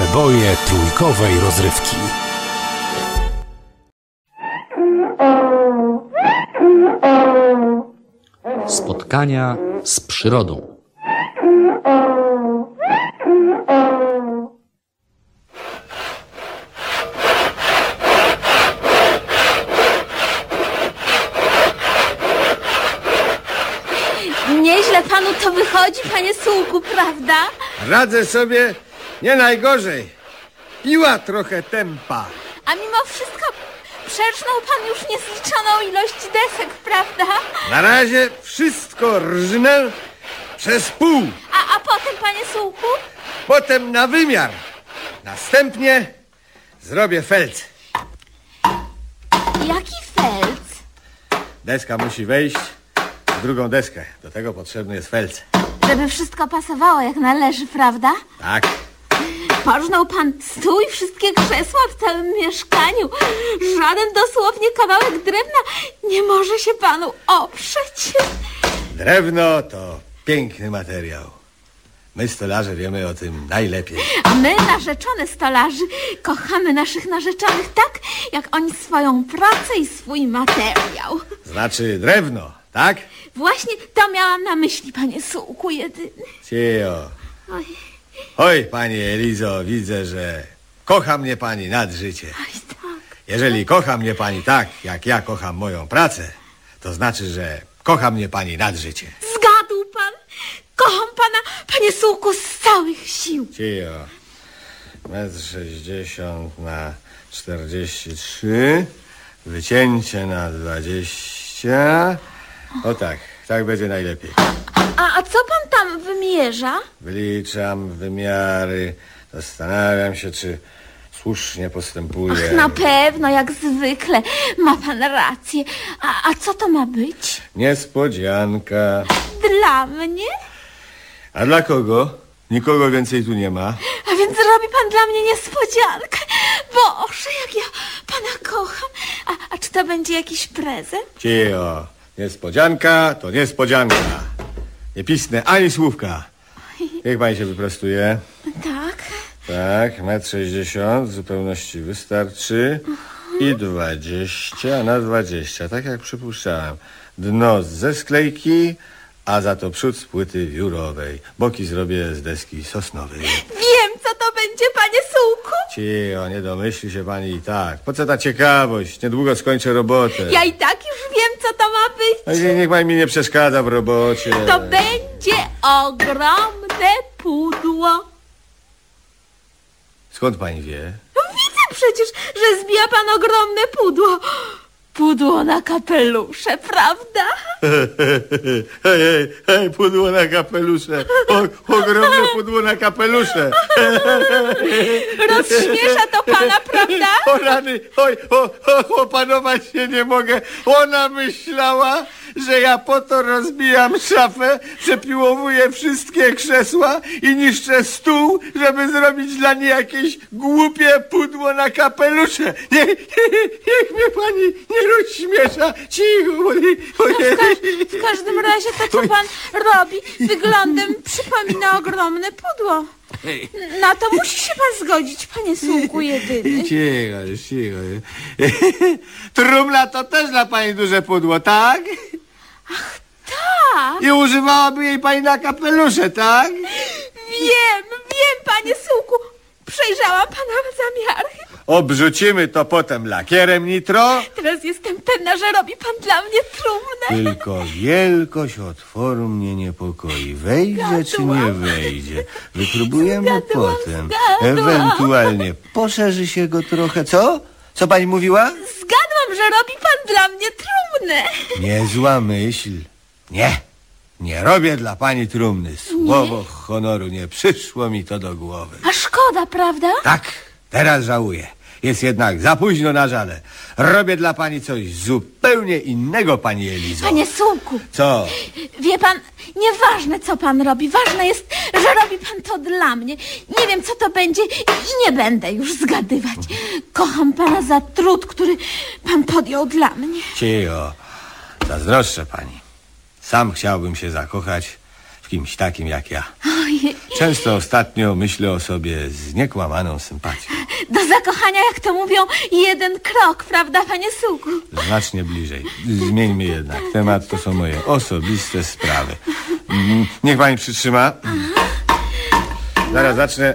Przeboje trójkowej rozrywki. Spotkania z przyrodą. Nieźle panu to wychodzi, panie Sułku, prawda? Radzę sobie nie najgorzej. Piła trochę tempa. A mimo wszystko przecznął pan już niezliczoną ilość desek, prawda? Na razie wszystko rżnę przez pół. A, a potem, panie Sułku? Potem na wymiar. Następnie zrobię felc. Jaki felc? Deska musi wejść w drugą deskę. Do tego potrzebny jest felc. Żeby wszystko pasowało jak należy, prawda? Tak. Porżnął pan stół i wszystkie krzesła w całym mieszkaniu. Żaden dosłownie kawałek drewna nie może się panu oprzeć. Drewno to piękny materiał. My stolarze wiemy o tym najlepiej. A my, narzeczone stolarzy, kochamy naszych narzeczonych tak, jak oni swoją pracę i swój materiał. Znaczy drewno, tak? Właśnie to miałam na myśli, panie Sułku jedyny. Cio. Oj, Oj, pani Elizo, widzę, że kocha mnie pani nad życie. oj, tak. Jeżeli kocha mnie pani tak, jak ja kocham moją pracę, to znaczy, że kocha mnie pani nad życie. Zgadł pan? Kocham pana, panie Sułku, z całych sił. Cio. Metr sześćdziesiąt na czterdzieści trzy. Wycięcie na dwadzieścia. O tak, tak będzie najlepiej. A, a co pan tam wymierza? Wyliczam wymiary. Zastanawiam się, czy słusznie postępuję. Ach, na pewno, jak zwykle. Ma pan rację. A, a co to ma być? Niespodzianka. Dla mnie? A dla kogo? Nikogo więcej tu nie ma. A więc robi pan dla mnie niespodziankę. Boże, jak ja pana kocham. A, a czy to będzie jakiś prezent? Cio. Niespodzianka to niespodzianka. Nie pisnę ani słówka. Niech pani się wyprostuje. Tak. Tak, metr sześćdziesiąt w zupełności wystarczy. I dwadzieścia na dwadzieścia, tak jak przypuszczałem. Dno ze sklejki, a za to przód z płyty wiórowej. Boki zrobię z deski sosnowej. Wiem, co to będzie, panie Sułku. Cio, nie domyśli się pani i tak. Po co ta ciekawość? Niedługo skończę robotę. Ja i tak już wiem, co to ma No być? i niech pani mi nie przeszkadza w robocie. To będzie ogromne pudło. Skąd pani wie? No widzę przecież, że zbija pan ogromne pudło. Pudło na kapelusze, prawda? Hej, hej, hej, pudło na kapelusze. O, ogromne pudło na kapelusze. Rozśmiesza to pana, prawda? O rany, oj, o, o, opanować się nie mogę. Ona myślała, że ja po to rozbijam szafę, przepiłowuję wszystkie krzesła i niszczę stół, żeby zrobić dla niej jakieś głupie pudło na kapelusze. Nie, nie, niech mnie pani nie rozśmiesza. Cicho, bo nie, bo nie. W każdym razie to, co pan robi, wyglądem przypomina ogromne pudło. Na to musi się pan zgodzić, panie sługu jedyny. Cicho, cicho. Trumla to też dla pani duże pudło, tak? Tak, I używałaby jej pani na kapelusze, tak? wiem, wiem, panie sługu. Przejrzałam pana zamiary. Obrzucimy to potem lakierem nitro. Teraz jestem pewna, że robi pan dla mnie trumnę. Tylko wielkość otworu mnie niepokoi. Wejdzie czy nie Zgadłam. wejdzie? Wypróbujemy Zgadłam, potem. zgadłam. Ewentualnie poszerzy się go trochę. Co? Co pani mówiła? Zgadłam, że robi pan dla mnie trumnę. Niezła myśl. Nie. Nie robię dla pani trumny. Słowo honoru nie przyszło mi to do głowy. A szkoda, prawda? Tak, teraz żałuję. Jest jednak za późno na żale. Robię dla pani coś zupełnie innego, pani Elizo. Panie sługu, Co? wie pan, nieważne co pan robi, ważne jest, że robi pan to dla mnie. Nie wiem co to będzie i nie będę już zgadywać. Kocham pana za trud, który pan podjął dla mnie. Cicho. Zazdroszczę pani. Sam chciałbym się zakochać kimś takim jak ja. Ojej, Często ostatnio myślę o sobie z niekłamaną sympatią. do zakochania, jak to mówią, jeden krok, prawda, panie sługu? Znacznie bliżej. Zmieńmy jednak. Temat to są moje osobiste sprawy. Mm, Niech pani przytrzyma. Zaraz zacznę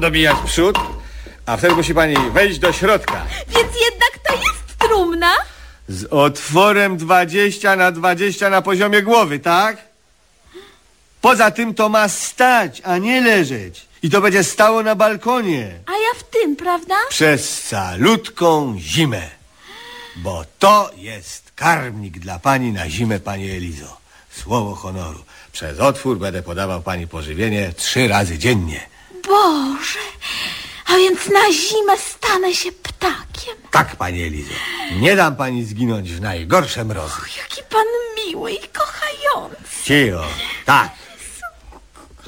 dobijać przód, a wtedy musi pani wejść do środka. Więc jednak to jest trumna? Z otworem 20 na 20 na poziomie głowy, tak? Poza tym to ma stać, a nie leżeć. I to będzie stało na balkonie. A ja w tym, prawda? Przez calutką zimę. Bo to jest karmnik dla pani na zimę, pani Elizo. Słowo honoru. Przez otwór będę podawał pani pożywienie trzy razy dziennie. Boże, a więc na zimę stanę się ptakiem. Tak, pani Elizo. Nie dam pani zginąć w najgorsze mrozy. Jaki pan miły i kochający. Cicho. Tak.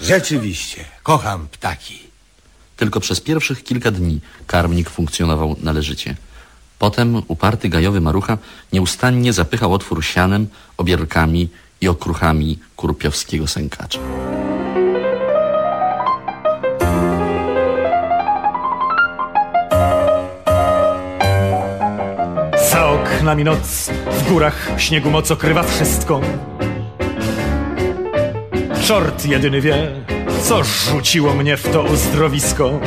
Rzeczywiście. Kocham ptaki. Tylko przez pierwszych kilka dni karmnik funkcjonował należycie. Potem uparty gajowy marucha nieustannie zapychał otwór sianem, obierkami i okruchami kurpiowskiego sękacza. Za oknami noc, w górach śniegu moc okrywa wszystko. Czort jedyny wie, co rzuciło mnie w to uzdrowisko.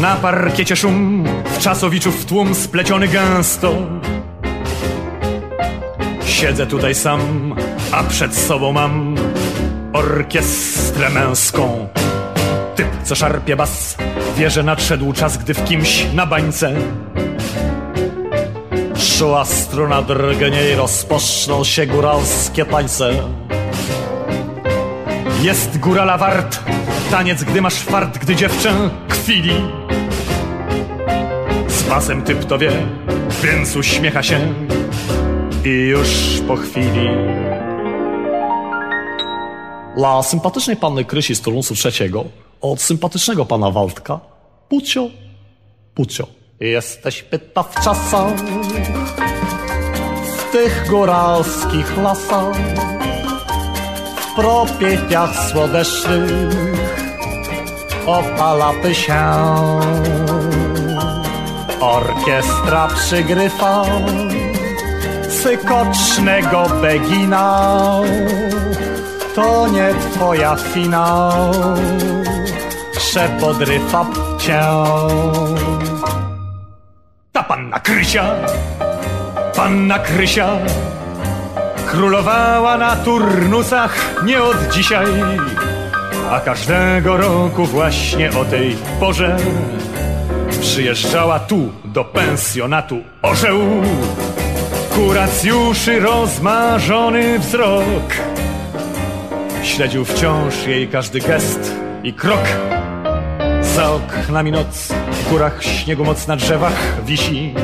Na parkiecie szum, w czasowiczów tłum spleciony gęsto. Siedzę tutaj sam, a przed sobą mam orkiestrę męską. Typ, co szarpie bas, wie, że nadszedł czas, gdy w kimś na bańce Szła struna drgnie i rozpoczną się góralskie tańce. Jest górala wart, taniec, gdy masz fart, gdy dziewczę kwili. Z basem typ to wie, więc uśmiecha się i już po chwili. Dla sympatycznej panny Krysi z turnusu trzeciego, od sympatycznego pana Waldka, Pucio, Pucio. Jesteś pyta w czasach, w tych góralskich lasach, w propiepiach słodecznych opalapy się. Orkiestra przygrywa sykocznego begina. To nie twoja finał, przepodrywa cię. Ta panna Krysia, Panna Krysia królowała na turnusach nie od dzisiaj, a każdego roku właśnie o tej porze przyjeżdżała tu do pensjonatu orzeł. Kuracjuszy rozmarzony wzrok śledził wciąż jej każdy gest i krok. Za oknami noc, w górach śniegu moc na drzewach wisi.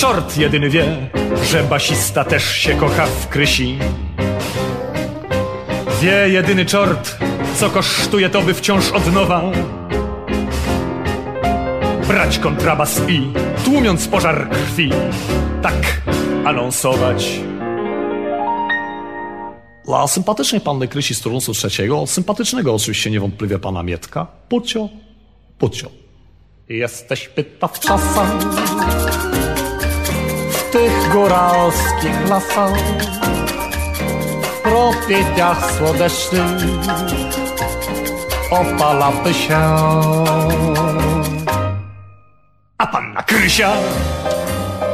Czort jedyny wie, że basista też się kocha w Krysi. Wie jedyny czort, co kosztuje to, by wciąż od nowa brać kontrabas i, tłumiąc pożar krwi, tak anonsować. Dla sympatycznej panny Krysi z turnusu trzeciego, sympatycznego oczywiście niewątpliwie pana Mietka, Pucio, Pucio. Jesteś pyta w czasach, tych góralskich lasach, w propiediach słonecznych opalały się. A panna Krysia,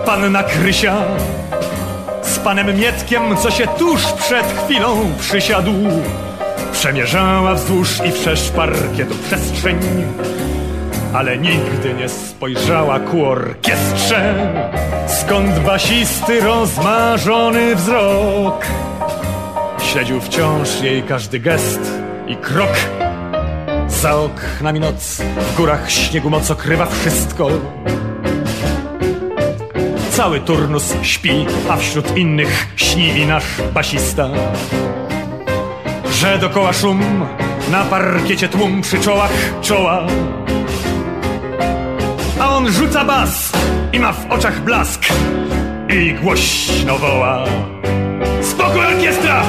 panna Krysia, z panem Mietkiem, co się tuż przed chwilą przysiadł, przemierzała wzdłuż i wszerz parkietu przestrzeń, ale nigdy nie spojrzała ku orkiestrze, skąd basisty rozmarzony wzrok śledził wciąż jej każdy gest i krok. Za oknami noc, w górach śniegu moc okrywa wszystko. Cały turnus śpi, a wśród innych śni i nasz basista. Że dokoła szum, na parkiecie tłum przy czołach czoła. A on rzuca bas i ma w oczach blask i głośno woła. Spokój orkiestra!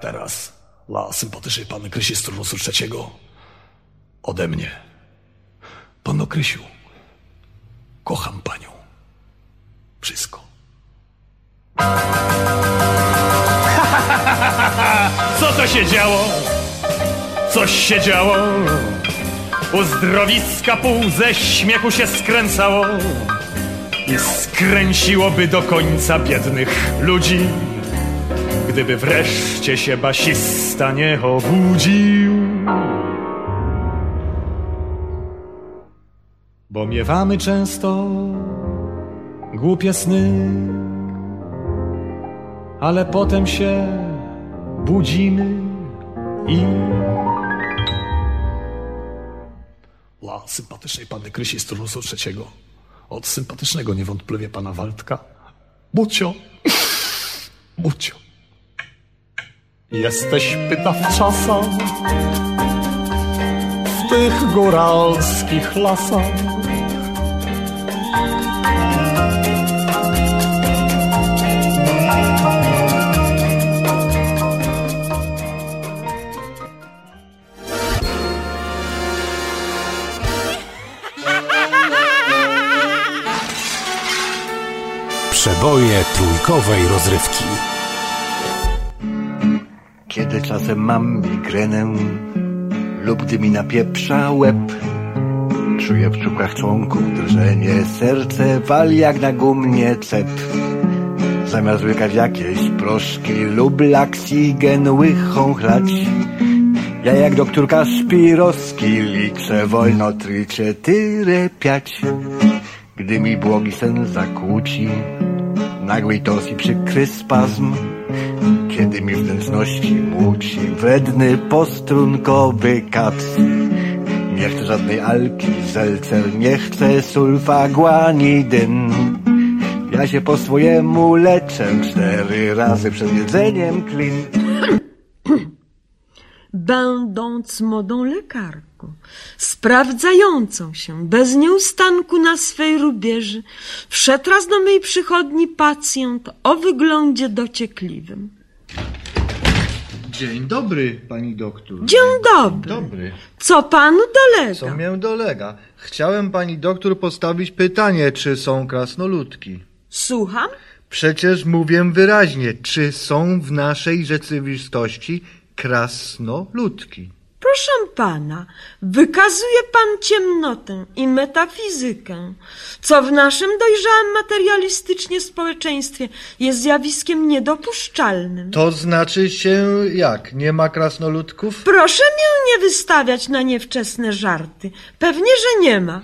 Teraz dla sympatycznej panny Krysi z turnusu trzeciego ode mnie. Pano Krysiu, kocham panią. Wszystko. Co to się działo? Coś się działo. Uzdrowiska pół ze śmiechu się skręcało i skręciłoby do końca biednych ludzi, gdyby wreszcie się basista nie obudził. Bo miewamy często głupie sny, ale potem się budzimy i... Dla sympatycznej panny Krysi z turnusu trzeciego, od sympatycznego niewątpliwie pana Waldka, Bucio, Bucio. Jesteś pyta w czasach, w tych góralskich lasach. Przeboje trójkowej rozrywki. Kiedy czasem mam migrenę lub gdy mi napieprza łeb, czuję w czubkach członków drżenie, serce wali jak na gumnie cep. Zamiast łykać jakieś proszki lub laksigen łychą chlać, ja jak doktorka Szpirowski liczę wolno trzy, cztery, piać. Gdy mi błogi sen zakłóci, nagły i przykry spazm, kiedy mi wnętrzności muci wredny postrunkowy kaps. Nie chcę żadnej alki, zelcer, nie chcę sulfaguanidyn. Ja się po swojemu leczę cztery razy przed jedzeniem klin. będąc modą sprawdzającą się bez nieustanku na swej rubieży, wszedł raz do mej przychodni pacjent o wyglądzie dociekliwym. Dzień dobry, pani doktor. Dzień dobry. Dobry. Co panu dolega? Co mię dolega? Chciałem pani doktor postawić pytanie, czy są krasnoludki. Słucham? Przecież mówię wyraźnie, czy są w naszej rzeczywistości krasnoludki. Proszę pana, wykazuje pan ciemnotę i metafizykę, co w naszym dojrzałym materialistycznie społeczeństwie jest zjawiskiem niedopuszczalnym. To znaczy się jak? Nie ma krasnoludków? Proszę mię nie wystawiać na niewczesne żarty. Pewnie, że nie ma.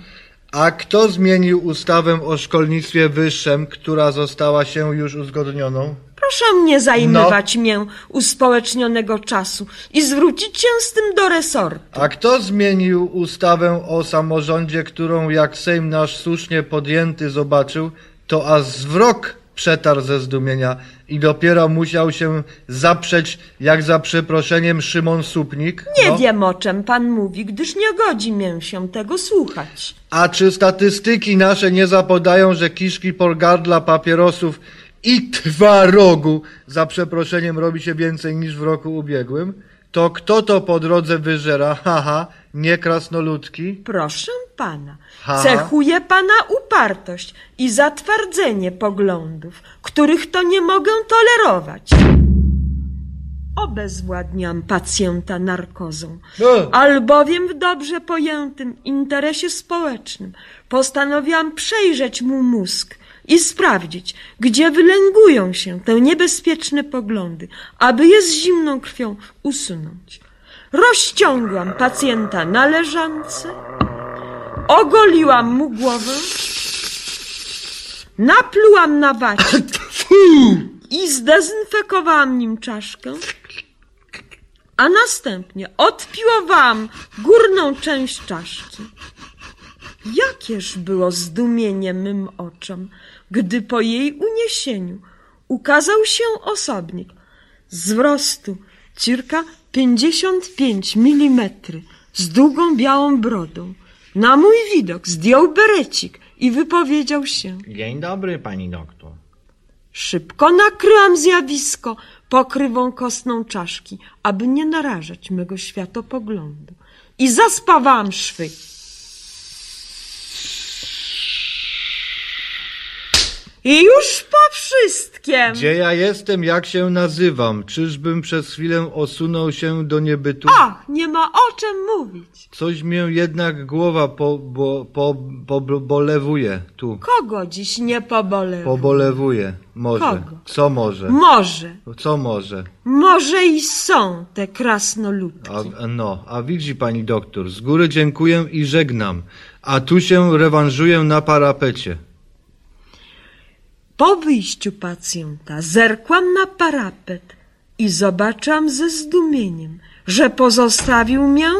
A kto zmienił ustawę o szkolnictwie wyższym, która została się już uzgodnioną? Proszę nie zajmować mię uspołecznionego czasu i zwrócić się z tym do resortu. A kto zmienił ustawę o samorządzie, którą jak Sejm nasz słusznie podjęty zobaczył, to aż zwrok przetarł ze zdumienia i dopiero musiał się zaprzeć, jak za przeproszeniem Szymon Supnik? Nie No. wiem, o czym pan mówi, gdyż nie godzi mię się tego słuchać. A czy statystyki nasze nie zapodają, że kiszki porgardla papierosów i twarogu za przeproszeniem robi się więcej niż w roku ubiegłym? To kto to po drodze wyżera? Haha, nie krasnoludki? Proszę pana, Ha? cechuje pana upartość i zatwardzenie poglądów, których to nie mogę tolerować. Obezwładniam pacjenta narkozą, No. albowiem w dobrze pojętym interesie społecznym postanowiłam przejrzeć mu mózg i sprawdzić, gdzie wylęgują się te niebezpieczne poglądy, aby je z zimną krwią usunąć. Rozciągłam pacjenta na leżance, ogoliłam mu głowę, naplułam na wacie i zdezynfekowałam nim czaszkę, a następnie odpiłowałam górną część czaszki. Jakież było zdumienie mym oczom, gdy po jej uniesieniu ukazał się osobnik z wzrostu cirka 55 mm z długą białą brodą. Na mój widok zdjął berecik i wypowiedział się. Dzień dobry, pani doktor. Szybko nakryłam zjawisko pokrywą kostną czaszki, aby nie narażać mego światopoglądu. I zaspawałam szwy. I już po wszystkim. Gdzie ja jestem, jak się nazywam? Czyżbym przez chwilę osunął się do niebytu? Ach, nie ma o czym mówić. Coś mnie jednak głowa po, bo, po, po, bolewuje. Tu. Kogo dziś nie pobolewa? Pobolewuje. Może. Kogo? Co może? Może, Co może? może i są te krasnoludki. A, no, a widzi pani doktor, z góry dziękuję i żegnam, a tu się rewanżuję na parapecie. Po wyjściu pacjenta zerkłam na parapet i zobaczyłam ze zdumieniem, że pozostawił mię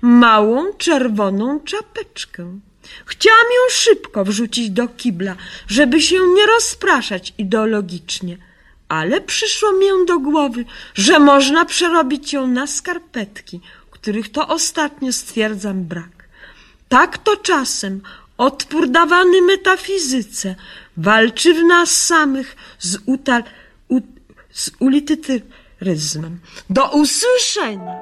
małą czerwoną czapeczkę. Chciałam ją szybko wrzucić do kibla, żeby się nie rozpraszać ideologicznie, ale przyszło mi do głowy, że można przerobić ją na skarpetki, których to ostatnio stwierdzam brak. Tak to czasem odpór dawany metafizyce walczy w nas samych z, utal, u, z ulityryzmem. Do usłyszenia!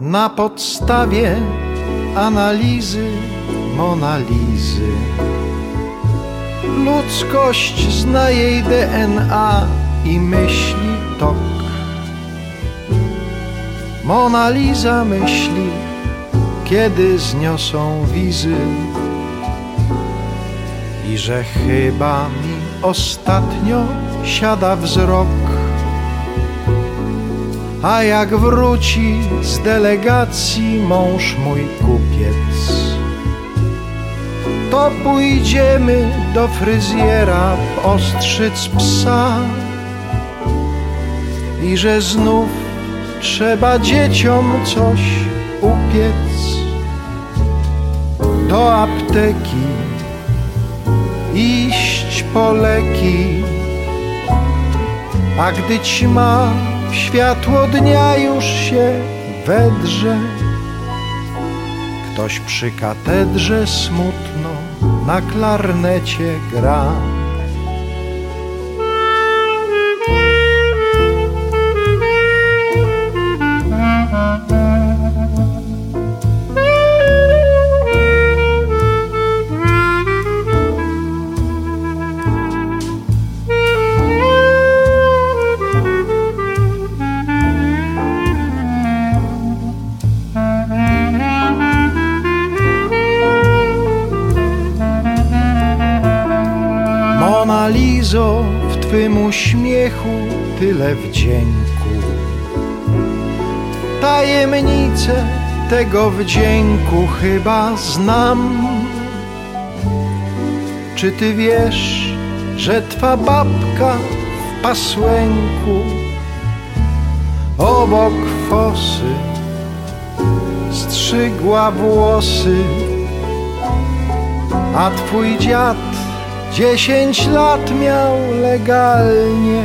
Na podstawie analizy Monalizy Ludzkość zna jej DNA i myśli tok Mona Lisa myśli, kiedy zniosą wizy. I że chyba mi ostatnio siada wzrok. A jak wróci z delegacji mąż mój kupiec, to pójdziemy do fryzjera ostrzyc psa. I że znów trzeba dzieciom coś upiec. Do apteki iść po leki, a gdy ćma Światło dnia już się wedrze Ktoś przy katedrze smutno na klarnecie gra twym uśmiechu, tyle wdzięku. Tajemnicę tego wdzięku chyba znam. Czy ty wiesz, że twa babka w pasłęku obok fosy strzygła włosy, a twój dziad dziesięć lat miał legalnie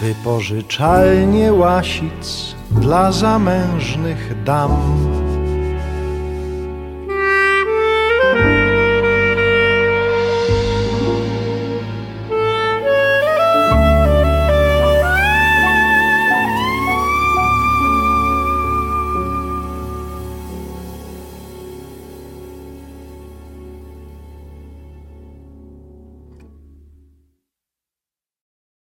wypożyczalnie łasic dla zamężnych dam.